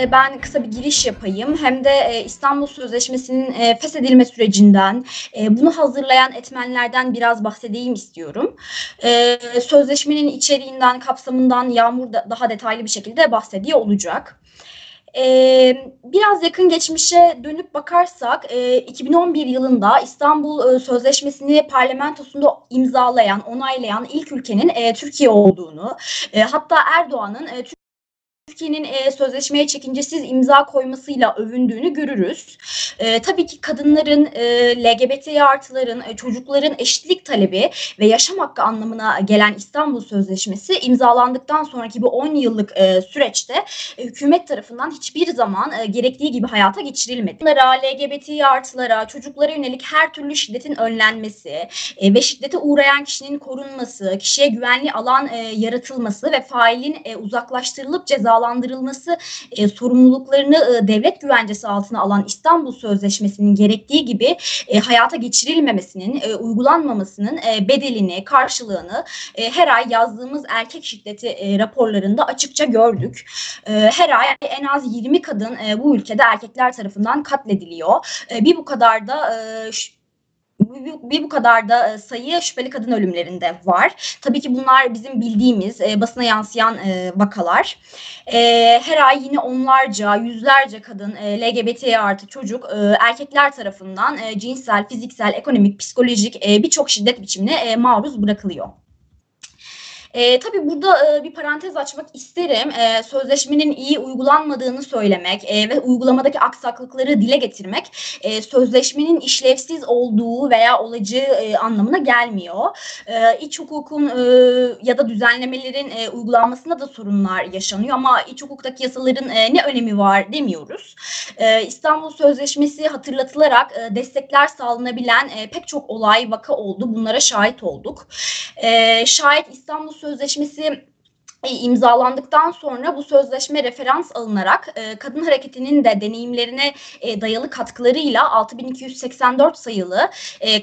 e, ben kısa bir giriş yapayım. Hem de e, İstanbul Sözleşmesi'nin e, feshedilme sürecinden, e, bunu hazırlayan etmenlerden biraz bahsedeyim istiyorum. Sözleşmenin içeriğinden, kapsamından Yağmur da daha detaylı bir şekilde bahsediyor olacak. Ee, biraz yakın geçmişe dönüp bakarsak e, 2011 yılında İstanbul Sözleşmesi'ni parlamentosunda imzalayan, onaylayan ilk ülkenin Türkiye olduğunu, hatta Erdoğan'ın e, Türkiye'nin e, sözleşmeye çekincesiz imza koymasıyla övündüğünü görürüz. E, tabii ki kadınların, e, LGBT artıların, e, çocukların eşitlik talebi ve yaşam hakkı anlamına gelen İstanbul Sözleşmesi imzalandıktan sonraki bu 10 yıllık e, süreçte e, hükümet tarafından hiçbir zaman e, gerektiği gibi hayata geçirilmedi. Bunlara, LGBT artılara, çocuklara yönelik her türlü şiddetin önlenmesi e, ve şiddete uğrayan kişinin korunması, kişiye güvenli alan e, yaratılması ve failin e, uzaklaştırılıp cezalandırılması cezalandırılması e, sorumluluklarını e, devlet güvencesi altına alan İstanbul Sözleşmesi'nin gerektiği gibi e, hayata geçirilmemesinin, e, uygulanmamasının e, bedelini, karşılığını e, her ay yazdığımız erkek şiddeti e, raporlarında açıkça gördük. E, her ay en az 20 kadın e, bu ülkede erkekler tarafından katlediliyor. E, bir bu kadar da e, bir bu kadar da e, sayı şüpheli kadın ölümlerinde var. Tabii ki bunlar bizim bildiğimiz e, basına yansıyan e, vakalar. E, her ay yine onlarca, yüzlerce kadın e, LGBT artı çocuk e, erkekler tarafından e, cinsel, fiziksel, ekonomik, psikolojik e, birçok şiddet biçimine e, maruz bırakılıyor. E, tabii burada e, bir parantez açmak isterim. E, sözleşmenin iyi uygulanmadığını söylemek e, ve uygulamadaki aksaklıkları dile getirmek e, sözleşmenin işlevsiz olduğu veya olacağı e, anlamına gelmiyor. E, iç hukukun e, ya da düzenlemelerin e, uygulanmasında da sorunlar yaşanıyor ama iç hukuktaki yasaların e, ne önemi var demiyoruz. E, İstanbul Sözleşmesi hatırlatılarak e, destekler sağlanabilen e, pek çok olay vaka oldu. Bunlara şahit olduk. E, şayet İstanbul Sözleşmesi e, imzalandıktan sonra bu sözleşme referans alınarak e, kadın hareketinin de deneyimlerine e, dayalı katkılarıyla 6284 sayılı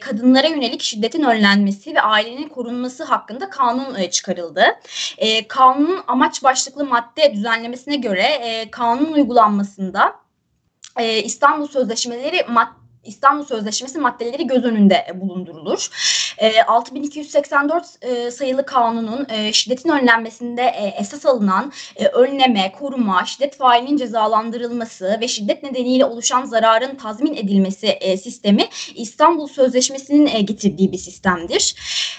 kadınlara yönelik şiddetin önlenmesi ve ailenin korunması hakkında kanun çıkarıldı. Kanunun amaç başlıklı madde düzenlemesine göre e, kanun uygulanmasında İstanbul Sözleşmeleri madde İstanbul Sözleşmesi maddeleri göz önünde e, bulundurulur. E, 6284 e, sayılı kanunun e, şiddetin önlenmesinde e, esas alınan e, önleme, koruma, şiddet failinin cezalandırılması ve şiddet nedeniyle oluşan zararın tazmin edilmesi e, sistemi İstanbul Sözleşmesi'nin e, getirdiği bir sistemdir.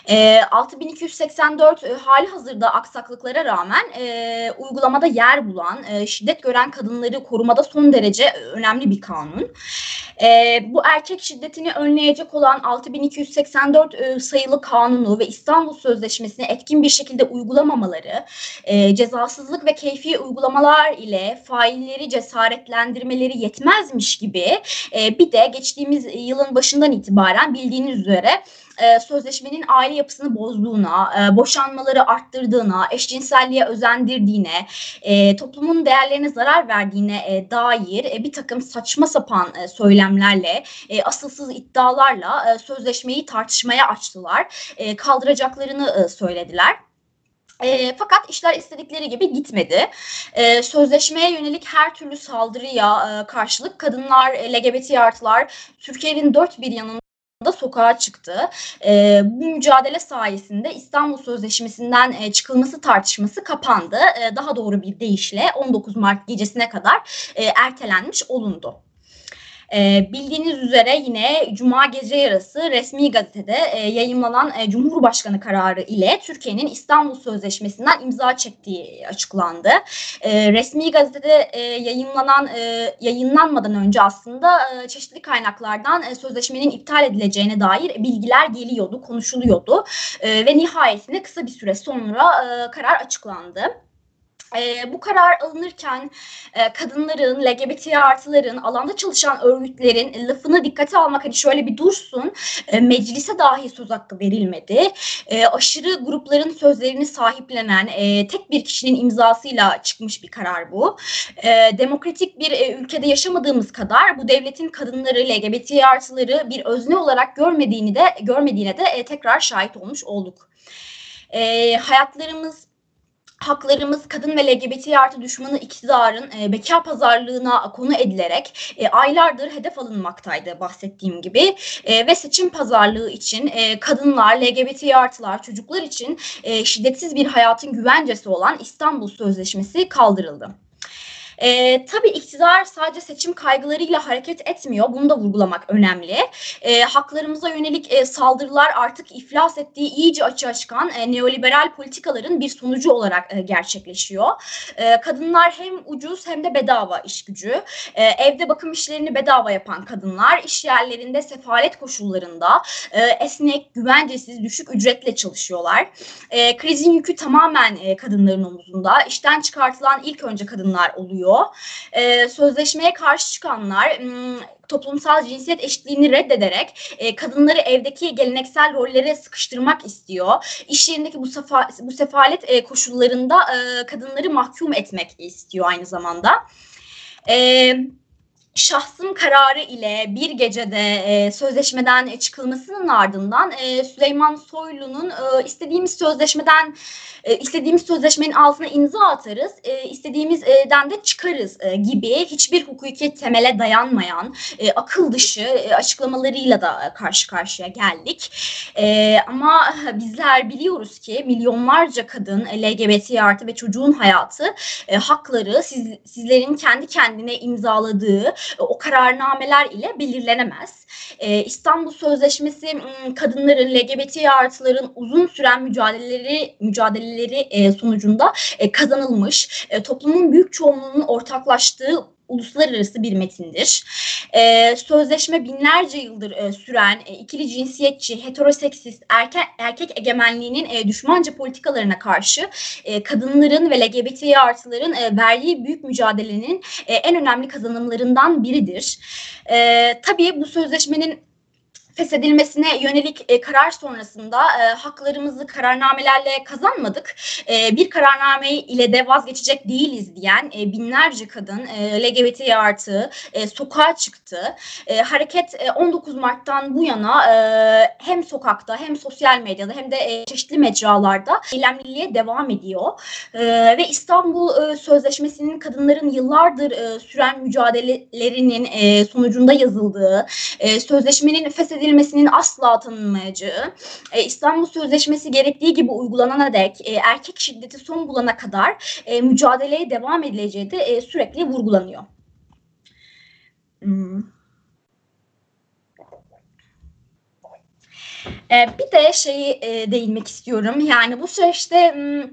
E, 6284 e, hali hazırda aksaklıklara rağmen e, uygulamada yer bulan, e, şiddet gören kadınları korumada son derece önemli bir kanun. E, bu erkek şiddetini önleyecek olan 6284 e, sayılı kanunu ve İstanbul Sözleşmesi'ni etkin bir şekilde uygulamamaları, e, cezasızlık ve keyfi uygulamalar ile failleri cesaretlendirmeleri yetmezmiş gibi e, bir de geçtiğimiz yılın başından itibaren bildiğiniz üzere e, sözleşmenin aile yapısını bozduğuna, e, boşanmaları arttırdığına, eşcinselliğe özendirdiğine, e, toplumun değerlerine zarar verdiğine dair bir takım saçma sapan söylemlerle, asılsız iddialarla sözleşmeyi tartışmaya açtılar. Kaldıracaklarını söylediler. E, fakat işler istedikleri gibi gitmedi. E, sözleşmeye yönelik her türlü saldırıya e, karşılık kadınlar, LGBT artılar Türkiye'nin dört bir yanında da sokağa çıktı. E, bu mücadele sayesinde İstanbul Sözleşmesi'nden e, çıkılması tartışması kapandı. E, daha doğru bir deyişle 19 Mart gecesine kadar e, ertelenmiş olundu. E, bildiğiniz üzere yine Cuma gece yarısı resmi gazetede e, yayınlanan e, Cumhurbaşkanı kararı ile Türkiye'nin İstanbul Sözleşmesi'nden imza çektiği açıklandı. E, resmi gazetede e, yayınlanan e, yayınlanmadan önce aslında e, çeşitli kaynaklardan e, sözleşmenin iptal edileceğine dair bilgiler geliyordu, konuşuluyordu e, ve nihayetinde kısa bir süre sonra e, karar açıklandı. E, bu karar alınırken e, kadınların, LGBT artıların, alanda çalışan örgütlerin lafını dikkate almak hani şöyle bir dursun, e, meclise dahi söz hakkı verilmedi. E, aşırı grupların sözlerini sahiplenen e, tek bir kişinin imzasıyla çıkmış bir karar bu. E, demokratik bir e, ülkede yaşamadığımız kadar bu devletin kadınları, LGBT artıları bir özne olarak görmediğini de görmediğine de e, tekrar şahit olmuş olduk. E, hayatlarımız haklarımız kadın ve LGBT artı düşmanı iktidarın e, beka pazarlığına konu edilerek e, aylardır hedef alınmaktaydı bahsettiğim gibi e, ve seçim pazarlığı için e, kadınlar, LGBT artılar, çocuklar için e, şiddetsiz bir hayatın güvencesi olan İstanbul Sözleşmesi kaldırıldı. E, tabii iktidar sadece seçim kaygılarıyla hareket etmiyor. Bunu da vurgulamak önemli. E, haklarımıza yönelik e, saldırılar artık iflas ettiği iyice açığa çıkan e, neoliberal politikaların bir sonucu olarak e, gerçekleşiyor. E, kadınlar hem ucuz hem de bedava iş gücü. E, evde bakım işlerini bedava yapan kadınlar iş yerlerinde sefalet koşullarında e, esnek, güvencesiz, düşük ücretle çalışıyorlar. E, krizin yükü tamamen e, kadınların omuzunda. İşten çıkartılan ilk önce kadınlar oluyor oluyor. E, sözleşmeye karşı çıkanlar hmm, toplumsal cinsiyet eşitliğini reddederek e, kadınları evdeki geleneksel rollere sıkıştırmak istiyor. İş yerindeki bu, sefa, bu sefalet e, koşullarında e, kadınları mahkum etmek istiyor aynı zamanda. Evet şahsım kararı ile bir gecede e, sözleşmeden çıkılmasının ardından e, Süleyman Soylu'nun e, istediğimiz sözleşmeden e, istediğimiz sözleşmenin altına imza atarız, e, istediğimizden de çıkarız e, gibi hiçbir hukuki temele dayanmayan e, akıl dışı e, açıklamalarıyla da karşı karşıya geldik. E, ama bizler biliyoruz ki milyonlarca kadın, LGBT artı ve çocuğun hayatı, e, hakları siz, sizlerin kendi kendine imzaladığı o kararnameler ile belirlenemez. E, İstanbul Sözleşmesi kadınların, LGBT artıların uzun süren mücadeleleri mücadeleleri e, sonucunda e, kazanılmış, e, toplumun büyük çoğunluğunun ortaklaştığı uluslararası bir metindir. Ee, sözleşme binlerce yıldır e, süren e, ikili cinsiyetçi, heteroseksist, erkek, erkek egemenliğinin e, düşmanca politikalarına karşı e, kadınların ve LGBT artıların e, verdiği büyük mücadelenin e, en önemli kazanımlarından biridir. E, tabii bu sözleşmenin feshedilmesine yönelik e, karar sonrasında e, haklarımızı kararnamelerle kazanmadık. E, bir kararname ile de vazgeçecek değiliz diyen e, binlerce kadın e, LGBT artı e, sokağa çıktı. E, hareket e, 19 Mart'tan bu yana e, hem sokakta hem sosyal medyada hem de e, çeşitli mecralarda eylemliliğe devam ediyor. E, ve İstanbul e, Sözleşmesi'nin kadınların yıllardır e, süren mücadelelerinin e, sonucunda yazıldığı, e, sözleşmenin feshedilmesi edilmesinin asla tanınmayacağı, e, İstanbul Sözleşmesi gerektiği gibi uygulanana dek e, erkek şiddeti son bulana kadar e, mücadeleye devam edileceği de e, sürekli vurgulanıyor. Hmm. E, bir de şeyi e, değinmek istiyorum. Yani bu süreçte hmm,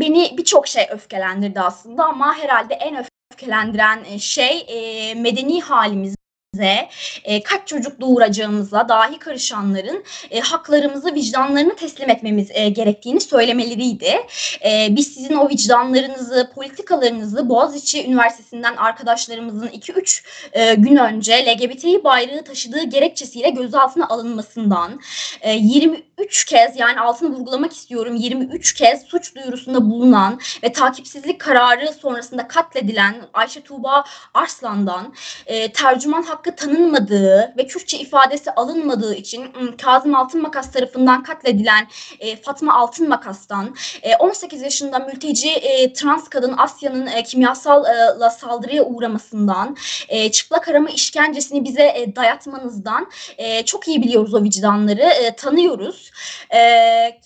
beni birçok şey öfkelendirdi aslında ama herhalde en öfkelendiren e, şey e, medeni halimiz bize e, kaç çocuk doğuracağımıza dahi karışanların e, haklarımızı, vicdanlarını teslim etmemiz e, gerektiğini söylemeleriydi. E, biz sizin o vicdanlarınızı, politikalarınızı Boğaziçi Üniversitesi'nden arkadaşlarımızın 2-3 e, gün önce LGBTİ bayrağı taşıdığı gerekçesiyle gözaltına alınmasından, e, 23 kez yani altını vurgulamak istiyorum 23 kez suç duyurusunda bulunan ve takipsizlik kararı sonrasında katledilen Ayşe Tuğba Arslan'dan e, tercüman hakkı hakkı tanınmadığı ve Kürtçe ifadesi alınmadığı için Kazım Altın Makas tarafından katledilen e, Fatma Altın Makas'tan e, 18 yaşında mülteci e, trans kadın Asya'nın e, kimyasalla saldırıya uğramasından e, çıplak arama işkencesini bize e, dayatmanızdan e, çok iyi biliyoruz o vicdanları, e, tanıyoruz. E,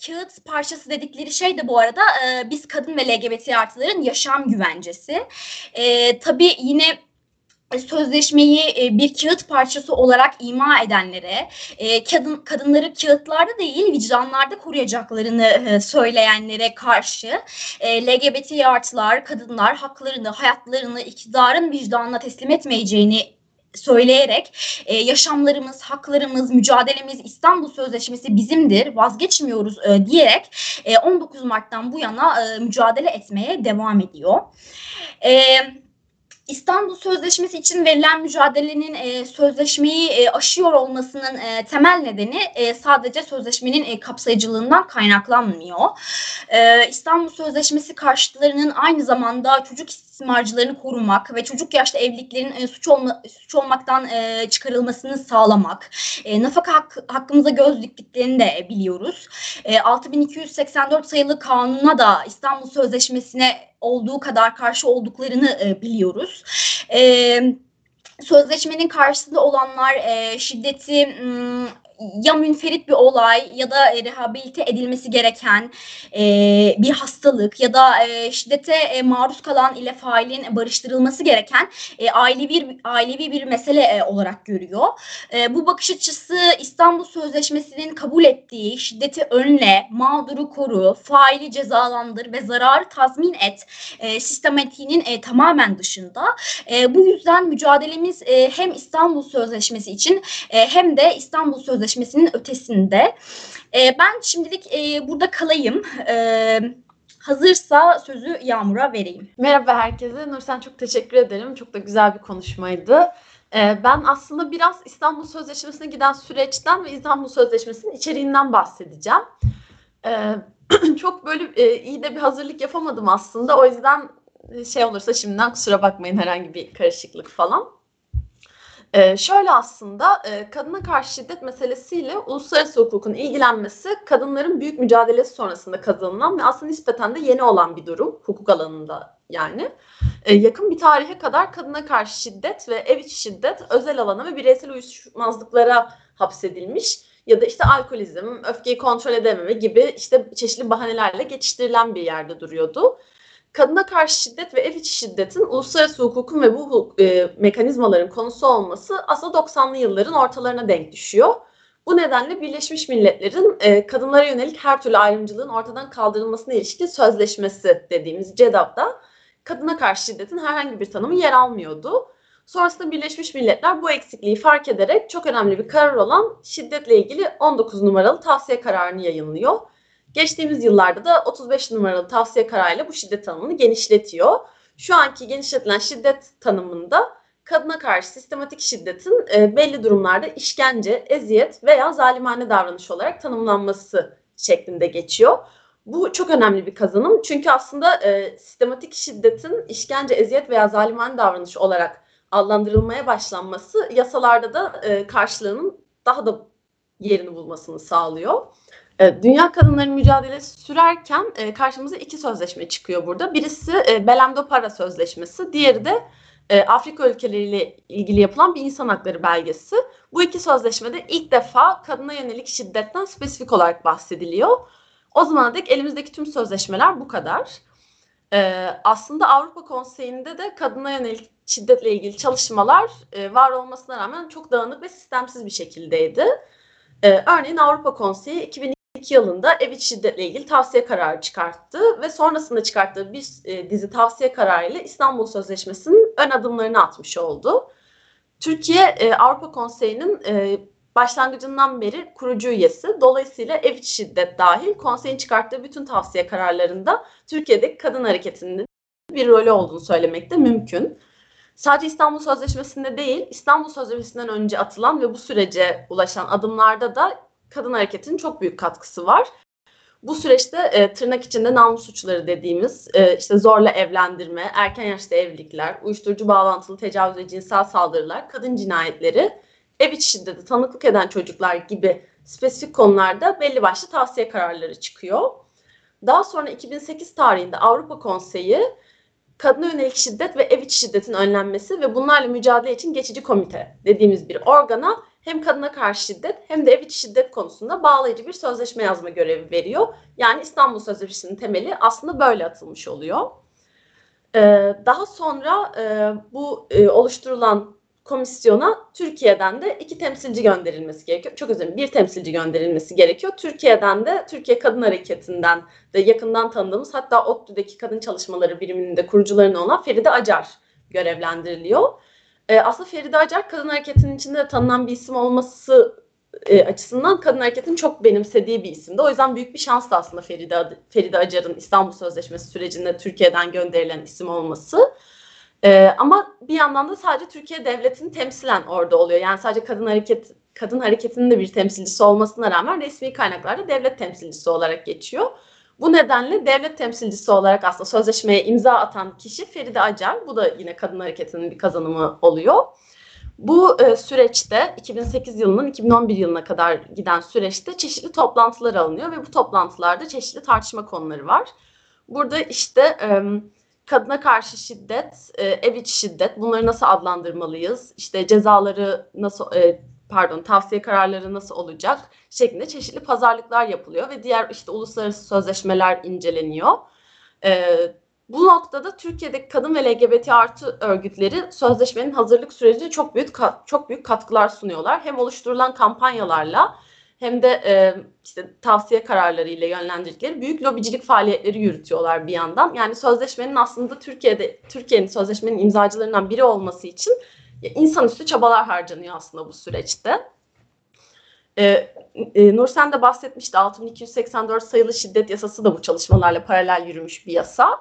kağıt parçası dedikleri şey de bu arada e, biz kadın ve LGBT artıların yaşam güvencesi. E, tabii yine sözleşmeyi e, bir kağıt parçası olarak ima edenlere, e, kadın kadınları kağıtlarda değil vicdanlarda koruyacaklarını e, söyleyenlere karşı LGBT artılar, kadınlar haklarını, hayatlarını iktidarın vicdanına teslim etmeyeceğini söyleyerek e, yaşamlarımız, haklarımız, mücadelemiz İstanbul Sözleşmesi bizimdir, vazgeçmiyoruz e, diyerek e, 19 Mart'tan bu yana e, mücadele etmeye devam ediyor. Evet İstanbul Sözleşmesi için verilen mücadelenin e, sözleşmeyi e, aşıyor olmasının e, temel nedeni e, sadece sözleşmenin e, kapsayıcılığından kaynaklanmıyor. E, İstanbul Sözleşmesi karşıtlarının aynı zamanda çocuk istismarcılarını korumak ve çocuk yaşta evliliklerin e, suç, olma, suç olmaktan e, çıkarılmasını sağlamak, e, nafaka hak, hakkımıza göz diktiklerini de biliyoruz. E, 6284 sayılı kanuna da İstanbul Sözleşmesi'ne olduğu kadar karşı olduklarını e, biliyoruz. E, sözleşmenin karşısında olanlar e, şiddeti ya münferit bir olay ya da e, rehabilite edilmesi gereken e, bir hastalık ya da e, şiddete e, maruz kalan ile failin barıştırılması gereken e, ailevi bir ailevi bir mesele e, olarak görüyor. E, bu bakış açısı İstanbul Sözleşmesi'nin kabul ettiği şiddeti önle, mağduru koru, faili cezalandır ve zararı tazmin et e, sistematiğinin e, tamamen dışında. E, bu yüzden mücadelemiz e, hem İstanbul Sözleşmesi için e, hem de İstanbul Sözleşmesi'nin ötesinde. E, ben şimdilik e, burada kalayım. E, hazırsa sözü Yağmur'a vereyim. Merhaba herkese. Nursen çok teşekkür ederim. Çok da güzel bir konuşmaydı. Ee, ben aslında biraz İstanbul Sözleşmesi'ne giden süreçten ve İstanbul Sözleşmesi'nin içeriğinden bahsedeceğim. Çok böyle e, iyi de bir hazırlık yapamadım aslında. O yüzden e, şey olursa şimdiden kusura bakmayın herhangi bir karışıklık falan. Ee, şöyle aslında e, kadına karşı şiddet meselesiyle uluslararası hukukun ilgilenmesi kadınların büyük mücadelesi sonrasında kazanılan ve aslında nispeten de yeni olan bir durum hukuk alanında yani. Ee, yakın bir tarihe kadar kadına karşı şiddet ve ev içi şiddet özel alana ve bireysel uyuşmazlıklara hapsedilmiş ya da işte alkolizm, öfkeyi kontrol edememe gibi işte çeşitli bahanelerle geçiştirilen bir yerde duruyordu kadına karşı şiddet ve ev içi şiddetin uluslararası hukukun ve bu e, mekanizmaların konusu olması aslında 90'lı yılların ortalarına denk düşüyor. Bu nedenle Birleşmiş Milletler'in e, kadınlara yönelik her türlü ayrımcılığın ortadan kaldırılmasına ilişkin sözleşmesi dediğimiz CEDAW'da kadına karşı şiddetin herhangi bir tanımı yer almıyordu. Sonrasında Birleşmiş Milletler bu eksikliği fark ederek çok önemli bir karar olan şiddetle ilgili 19 numaralı tavsiye kararını yayınlıyor. Geçtiğimiz yıllarda da 35 numaralı tavsiye kararıyla bu şiddet tanımını genişletiyor. Şu anki genişletilen şiddet tanımında kadına karşı sistematik şiddetin e, belli durumlarda işkence, eziyet veya zalimane davranış olarak tanımlanması şeklinde geçiyor. Bu çok önemli bir kazanım çünkü aslında e, sistematik şiddetin işkence, eziyet veya zalimane davranış olarak adlandırılmaya başlanması yasalarda da e, karşılığının daha da yerini bulmasını sağlıyor. E, Dünya Kadınların Mücadelesi sürerken e, karşımıza iki sözleşme çıkıyor burada. Birisi e, Belem Para Sözleşmesi, diğeri de Afrika ülkeleriyle ilgili yapılan bir insan hakları belgesi. Bu iki sözleşmede ilk defa kadına yönelik şiddetten spesifik olarak bahsediliyor. O zamana dek elimizdeki tüm sözleşmeler bu kadar. aslında Avrupa Konseyi'nde de kadına yönelik şiddetle ilgili çalışmalar var olmasına rağmen çok dağınık ve sistemsiz bir şekildeydi. örneğin Avrupa Konseyi 2002 2002 yılında ev içi şiddetle ilgili tavsiye kararı çıkarttı ve sonrasında çıkarttığı bir e, dizi tavsiye kararıyla İstanbul Sözleşmesi'nin ön adımlarını atmış oldu. Türkiye e, Avrupa Konseyi'nin e, başlangıcından beri kurucu üyesi. Dolayısıyla ev içi şiddet dahil konseyin çıkarttığı bütün tavsiye kararlarında Türkiye'deki kadın hareketinin bir rolü olduğunu söylemek de mümkün. Sadece İstanbul Sözleşmesi'nde değil, İstanbul Sözleşmesi'nden önce atılan ve bu sürece ulaşan adımlarda da kadın hareketinin çok büyük katkısı var. Bu süreçte e, tırnak içinde namus suçları dediğimiz e, işte zorla evlendirme, erken yaşta evlilikler, uyuşturucu bağlantılı tecavüz ve cinsel saldırılar, kadın cinayetleri, ev içi şiddeti tanıklık eden çocuklar gibi spesifik konularda belli başlı tavsiye kararları çıkıyor. Daha sonra 2008 tarihinde Avrupa Konseyi kadına yönelik şiddet ve ev içi şiddetin önlenmesi ve bunlarla mücadele için geçici komite dediğimiz bir organa hem kadına karşı şiddet hem de ev içi şiddet konusunda bağlayıcı bir sözleşme yazma görevi veriyor. Yani İstanbul Sözleşmesi'nin temeli aslında böyle atılmış oluyor. Ee, daha sonra e, bu e, oluşturulan komisyona Türkiye'den de iki temsilci gönderilmesi gerekiyor. Çok özür bir temsilci gönderilmesi gerekiyor. Türkiye'den de Türkiye Kadın Hareketi'nden de yakından tanıdığımız hatta ODTÜ'deki kadın çalışmaları biriminin de kurucularından olan Feride Acar görevlendiriliyor. E, aslında Feride Acar kadın hareketinin içinde de tanınan bir isim olması e, açısından kadın hareketin çok benimsediği bir isimdi. O yüzden büyük bir şans da aslında Feride, Feride Acar'ın İstanbul Sözleşmesi sürecinde Türkiye'den gönderilen isim olması. E, ama bir yandan da sadece Türkiye devletini temsilen orada oluyor. Yani sadece kadın hareket kadın hareketinin de bir temsilcisi olmasına rağmen resmi kaynaklarda devlet temsilcisi olarak geçiyor. Bu nedenle devlet temsilcisi olarak aslında sözleşmeye imza atan kişi Feride Acar. Bu da yine kadın hareketinin bir kazanımı oluyor. Bu e, süreçte 2008 yılının 2011 yılına kadar giden süreçte çeşitli toplantılar alınıyor ve bu toplantılarda çeşitli tartışma konuları var. Burada işte e, kadına karşı şiddet, e, ev içi şiddet bunları nasıl adlandırmalıyız? İşte cezaları nasıl e, pardon tavsiye kararları nasıl olacak şeklinde çeşitli pazarlıklar yapılıyor ve diğer işte uluslararası sözleşmeler inceleniyor. E, bu noktada Türkiye'deki kadın ve LGBT artı örgütleri sözleşmenin hazırlık sürecine çok büyük çok büyük katkılar sunuyorlar. Hem oluşturulan kampanyalarla hem de e, işte tavsiye kararları ile yönlendirdikleri büyük lobicilik faaliyetleri yürütüyorlar bir yandan. Yani sözleşmenin aslında Türkiye'de Türkiye'nin sözleşmenin imzacılarından biri olması için insanüstü çabalar harcanıyor aslında bu süreçte. Ee, e, Nursen de bahsetmişti 6284 sayılı şiddet yasası da bu çalışmalarla paralel yürümüş bir yasa.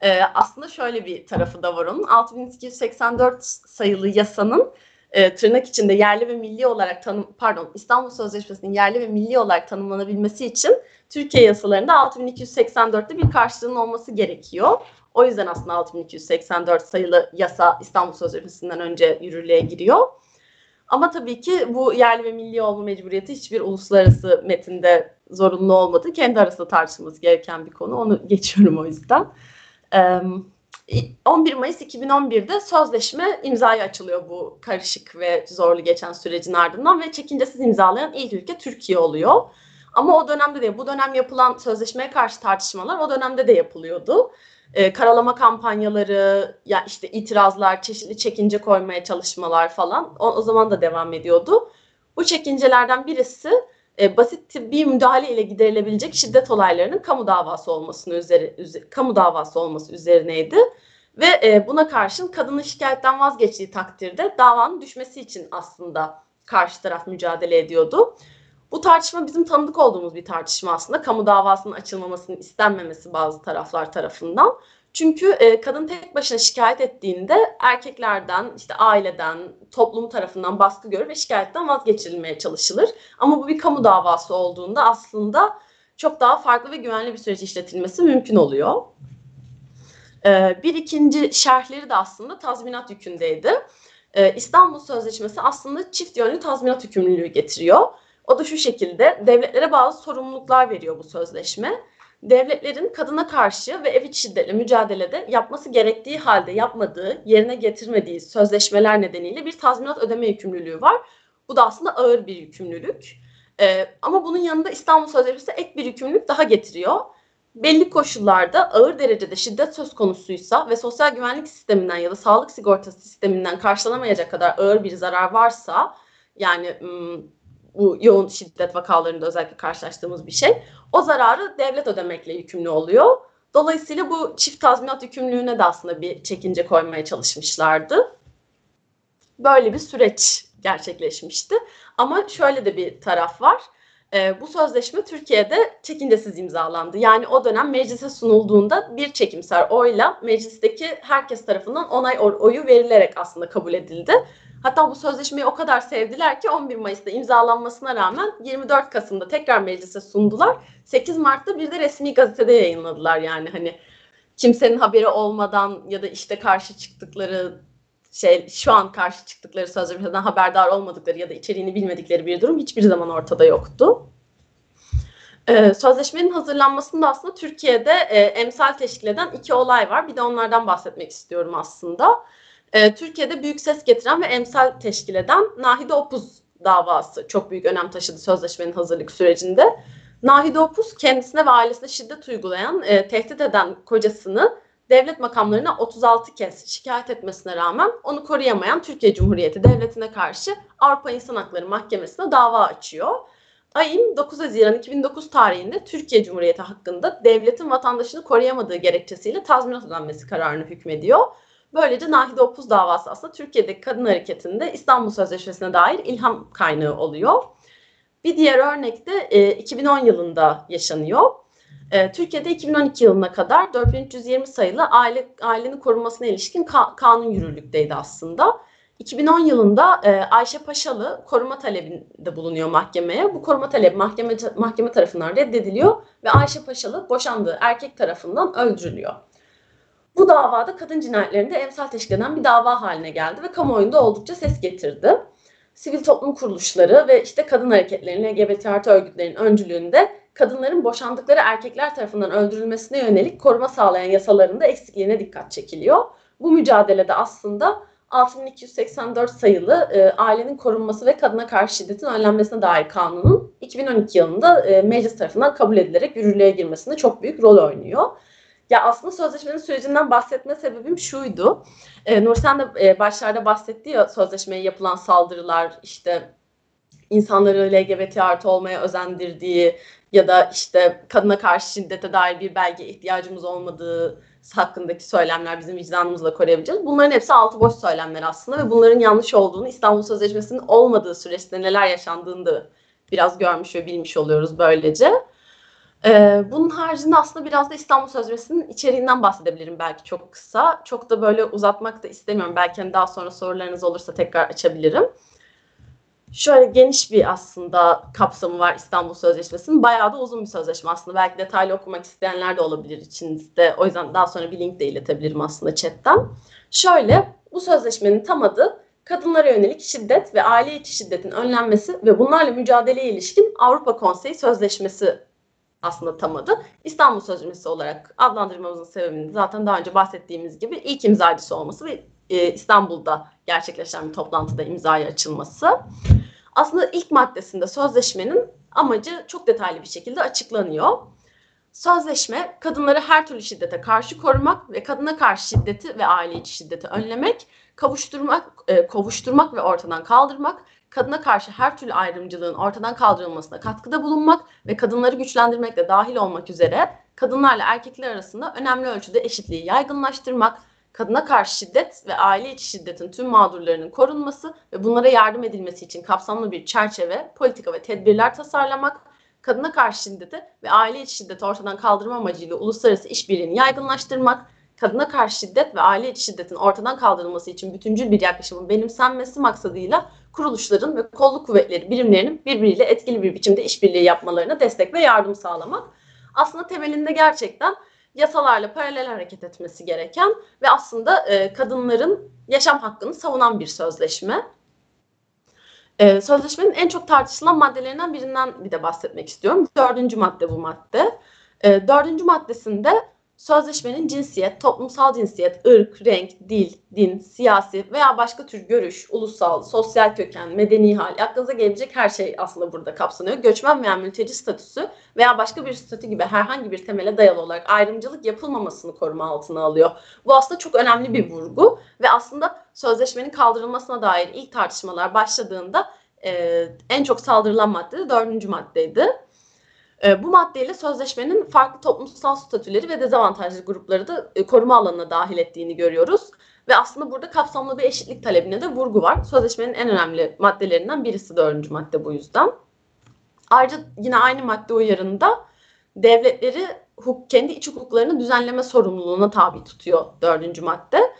Ee, aslında şöyle bir tarafı da var onun. 6284 sayılı yasanın e, tırnak içinde yerli ve milli olarak tanım pardon İstanbul Sözleşmesi'nin yerli ve milli olarak tanımlanabilmesi için Türkiye yasalarında 6284'te bir karşılığının olması gerekiyor. O yüzden aslında 6284 sayılı yasa İstanbul Sözleşmesi'nden önce yürürlüğe giriyor. Ama tabii ki bu yerli ve milli olma mecburiyeti hiçbir uluslararası metinde zorunlu olmadı. Kendi arasında tartışılması gereken bir konu. Onu geçiyorum o yüzden. 11 Mayıs 2011'de sözleşme imzaya açılıyor bu karışık ve zorlu geçen sürecin ardından ve çekincesiz imzalayan ilk ülke Türkiye oluyor. Ama o dönemde de bu dönem yapılan sözleşmeye karşı tartışmalar o dönemde de yapılıyordu. Ee, karalama kampanyaları, ya işte itirazlar, çeşitli çekince koymaya çalışmalar falan o, o zaman da devam ediyordu. Bu çekincelerden birisi e, basit tıbbi müdahale ile giderilebilecek şiddet olaylarının kamu davası olmasını üzeri, üze, kamu davası olması üzerineydi. Ve e, buna karşın kadının şikayetten vazgeçtiği takdirde davanın düşmesi için aslında karşı taraf mücadele ediyordu. Bu tartışma bizim tanıdık olduğumuz bir tartışma aslında. Kamu davasının açılmamasının istenmemesi bazı taraflar tarafından. Çünkü e, kadın tek başına şikayet ettiğinde erkeklerden, işte aileden, toplum tarafından baskı görür ve şikayetten vazgeçirilmeye çalışılır. Ama bu bir kamu davası olduğunda aslında çok daha farklı ve güvenli bir süreç işletilmesi mümkün oluyor. E, bir ikinci şerhleri de aslında tazminat yükündeydi. E, İstanbul Sözleşmesi aslında çift yönlü tazminat yükümlülüğü getiriyor. O da şu şekilde devletlere bazı sorumluluklar veriyor bu sözleşme devletlerin kadına karşı ve ev içi şiddetle mücadelede yapması gerektiği halde yapmadığı, yerine getirmediği sözleşmeler nedeniyle bir tazminat ödeme yükümlülüğü var. Bu da aslında ağır bir yükümlülük. Ee, ama bunun yanında İstanbul Sözleşmesi ek bir yükümlülük daha getiriyor. Belli koşullarda ağır derecede şiddet söz konusuysa ve sosyal güvenlik sisteminden ya da sağlık sigortası sisteminden karşılanamayacak kadar ağır bir zarar varsa yani bu yoğun şiddet vakalarında özellikle karşılaştığımız bir şey. O zararı devlet ödemekle yükümlü oluyor. Dolayısıyla bu çift tazminat yükümlülüğüne de aslında bir çekince koymaya çalışmışlardı. Böyle bir süreç gerçekleşmişti. Ama şöyle de bir taraf var. E, bu sözleşme Türkiye'de çekincesiz imzalandı. Yani o dönem meclise sunulduğunda bir çekimser oyla meclisteki herkes tarafından onay oyu verilerek aslında kabul edildi. Hatta bu sözleşmeyi o kadar sevdiler ki 11 Mayıs'ta imzalanmasına rağmen 24 Kasım'da tekrar meclise sundular. 8 Mart'ta bir de resmi gazetede yayınladılar yani hani kimsenin haberi olmadan ya da işte karşı çıktıkları şey şu an karşı çıktıkları sözleşmeden haberdar olmadıkları ya da içeriğini bilmedikleri bir durum hiçbir zaman ortada yoktu. Ee, sözleşmenin hazırlanmasında aslında Türkiye'de e, emsal teşkil eden iki olay var. Bir de onlardan bahsetmek istiyorum aslında e, Türkiye'de büyük ses getiren ve emsal teşkil eden Nahide Opuz davası çok büyük önem taşıdı sözleşmenin hazırlık sürecinde. Nahide Opuz kendisine ve ailesine şiddet uygulayan, e, tehdit eden kocasını devlet makamlarına 36 kez şikayet etmesine rağmen onu koruyamayan Türkiye Cumhuriyeti Devleti'ne karşı Avrupa İnsan Hakları Mahkemesi'ne dava açıyor. Ayın 9 Haziran 2009 tarihinde Türkiye Cumhuriyeti hakkında devletin vatandaşını koruyamadığı gerekçesiyle tazminat ödenmesi kararını hükmediyor. Böylece Nahide Opuz davası aslında Türkiye'deki kadın hareketinde İstanbul Sözleşmesi'ne dair ilham kaynağı oluyor. Bir diğer örnek de e, 2010 yılında yaşanıyor. E, Türkiye'de 2012 yılına kadar 4320 sayılı aile ailenin korunmasına ilişkin ka- kanun yürürlükteydi aslında. 2010 yılında e, Ayşe Paşalı koruma talebinde bulunuyor mahkemeye. Bu koruma talebi mahkeme, mahkeme tarafından reddediliyor ve Ayşe Paşalı boşandığı erkek tarafından öldürülüyor. Bu davada kadın cinayetlerinde emsal teşkil eden bir dava haline geldi ve kamuoyunda oldukça ses getirdi. Sivil toplum kuruluşları ve işte kadın hareketlerinin, LGBT artı örgütlerinin öncülüğünde kadınların boşandıkları erkekler tarafından öldürülmesine yönelik koruma sağlayan yasalarında eksikliğine dikkat çekiliyor. Bu mücadelede aslında 6284 sayılı e, ailenin korunması ve kadına karşı şiddetin önlenmesine dair kanunun 2012 yılında e, meclis tarafından kabul edilerek yürürlüğe girmesinde çok büyük rol oynuyor. Ya aslında sözleşmenin sürecinden bahsetme sebebim şuydu. E, Nursen de e, başlarda bahsetti ya sözleşmeye yapılan saldırılar işte insanları LGBT artı olmaya özendirdiği ya da işte kadına karşı şiddete dair bir belge ihtiyacımız olmadığı hakkındaki söylemler bizim vicdanımızla koruyabileceğiz. Bunların hepsi altı boş söylemler aslında ve bunların yanlış olduğunu İstanbul Sözleşmesi'nin olmadığı süreçte neler yaşandığını da biraz görmüş ve bilmiş oluyoruz böylece. Ee, bunun haricinde aslında biraz da İstanbul Sözleşmesi'nin içeriğinden bahsedebilirim belki çok kısa. Çok da böyle uzatmak da istemiyorum. Belki hani daha sonra sorularınız olursa tekrar açabilirim. Şöyle geniş bir aslında kapsamı var İstanbul Sözleşmesi'nin. Bayağı da uzun bir sözleşme aslında. Belki detaylı okumak isteyenler de olabilir içinizde. O yüzden daha sonra bir link de iletebilirim aslında chatten. Şöyle bu sözleşmenin tam adı kadınlara yönelik şiddet ve aile içi şiddetin önlenmesi ve bunlarla mücadeleye ilişkin Avrupa Konseyi Sözleşmesi aslında tam adı. İstanbul Sözleşmesi olarak adlandırmamızın sebebinin zaten daha önce bahsettiğimiz gibi ilk imzacısı olması ve e, İstanbul'da gerçekleşen bir toplantıda imzaya açılması. Aslında ilk maddesinde sözleşmenin amacı çok detaylı bir şekilde açıklanıyor. Sözleşme kadınları her türlü şiddete karşı korumak ve kadına karşı şiddeti ve aile içi şiddeti önlemek, kavuşturmak, e, kovuşturmak ve ortadan kaldırmak, kadına karşı her türlü ayrımcılığın ortadan kaldırılmasına katkıda bulunmak ve kadınları güçlendirmekle dahil olmak üzere kadınlarla erkekler arasında önemli ölçüde eşitliği yaygınlaştırmak, kadına karşı şiddet ve aile içi şiddetin tüm mağdurlarının korunması ve bunlara yardım edilmesi için kapsamlı bir çerçeve, politika ve tedbirler tasarlamak, kadına karşı şiddeti ve aile içi şiddeti ortadan kaldırma amacıyla uluslararası işbirliğini yaygınlaştırmak, kadına karşı şiddet ve aile içi şiddetin ortadan kaldırılması için bütüncül bir yaklaşımın benimsenmesi maksadıyla kuruluşların ve kolluk kuvvetleri birimlerinin birbiriyle etkili bir biçimde işbirliği yapmalarına destek ve yardım sağlamak. Aslında temelinde gerçekten yasalarla paralel hareket etmesi gereken ve aslında e, kadınların yaşam hakkını savunan bir sözleşme. E, sözleşmenin en çok tartışılan maddelerinden birinden bir de bahsetmek istiyorum. Dördüncü madde bu madde. E, dördüncü maddesinde Sözleşmenin cinsiyet, toplumsal cinsiyet, ırk, renk, dil, din, siyasi veya başka tür görüş, ulusal, sosyal köken, medeni hal, aklınıza gelebilecek her şey aslında burada kapsanıyor. Göçmen veya mülteci statüsü veya başka bir statü gibi herhangi bir temele dayalı olarak ayrımcılık yapılmamasını koruma altına alıyor. Bu aslında çok önemli bir vurgu ve aslında sözleşmenin kaldırılmasına dair ilk tartışmalar başladığında e, en çok saldırılan madde de dördüncü maddeydi. E, bu maddeyle sözleşmenin farklı toplumsal statüleri ve dezavantajlı grupları da e, koruma alanına dahil ettiğini görüyoruz. Ve aslında burada kapsamlı bir eşitlik talebine de vurgu var. Sözleşmenin en önemli maddelerinden birisi dördüncü madde bu yüzden. Ayrıca yine aynı madde uyarında devletleri kendi iç hukuklarını düzenleme sorumluluğuna tabi tutuyor dördüncü madde.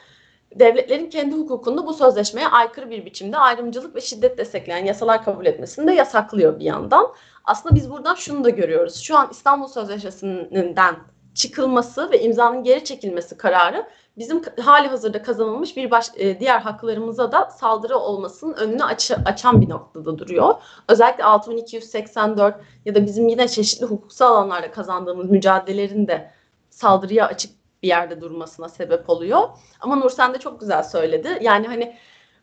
Devletlerin kendi hukukunda bu sözleşmeye aykırı bir biçimde ayrımcılık ve şiddet destekleyen yasalar kabul etmesini de yasaklıyor bir yandan. Aslında biz buradan şunu da görüyoruz. Şu an İstanbul Sözleşmesi'nden çıkılması ve imzanın geri çekilmesi kararı bizim hali hazırda kazanılmış bir baş, e, diğer haklarımıza da saldırı olmasının önünü aç, açan bir noktada duruyor. Özellikle 6284 ya da bizim yine çeşitli hukuksal alanlarda kazandığımız mücadelelerin de saldırıya açık bir yerde durmasına sebep oluyor. Ama Nursen de çok güzel söyledi. Yani hani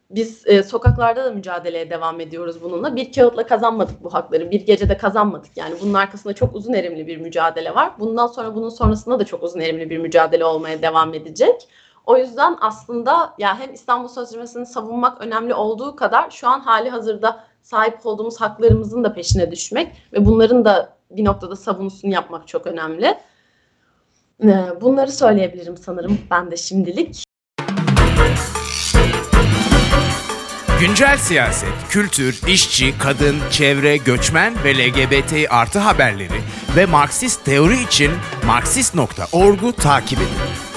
biz e, sokaklarda da mücadeleye devam ediyoruz bununla. Bir kağıtla kazanmadık bu hakları. Bir gecede kazanmadık. Yani bunun arkasında çok uzun erimli bir mücadele var. Bundan sonra bunun sonrasında da çok uzun erimli bir mücadele olmaya devam edecek. O yüzden aslında ya hem İstanbul Sözleşmesi'ni savunmak önemli olduğu kadar şu an hali hazırda sahip olduğumuz haklarımızın da peşine düşmek ve bunların da bir noktada savunusunu yapmak çok önemli. E, bunları söyleyebilirim sanırım ben de şimdilik. Güncel siyaset, kültür, işçi, kadın, çevre, göçmen ve LGBT artı haberleri ve Marksist teori için Marksist.org'u takip edin.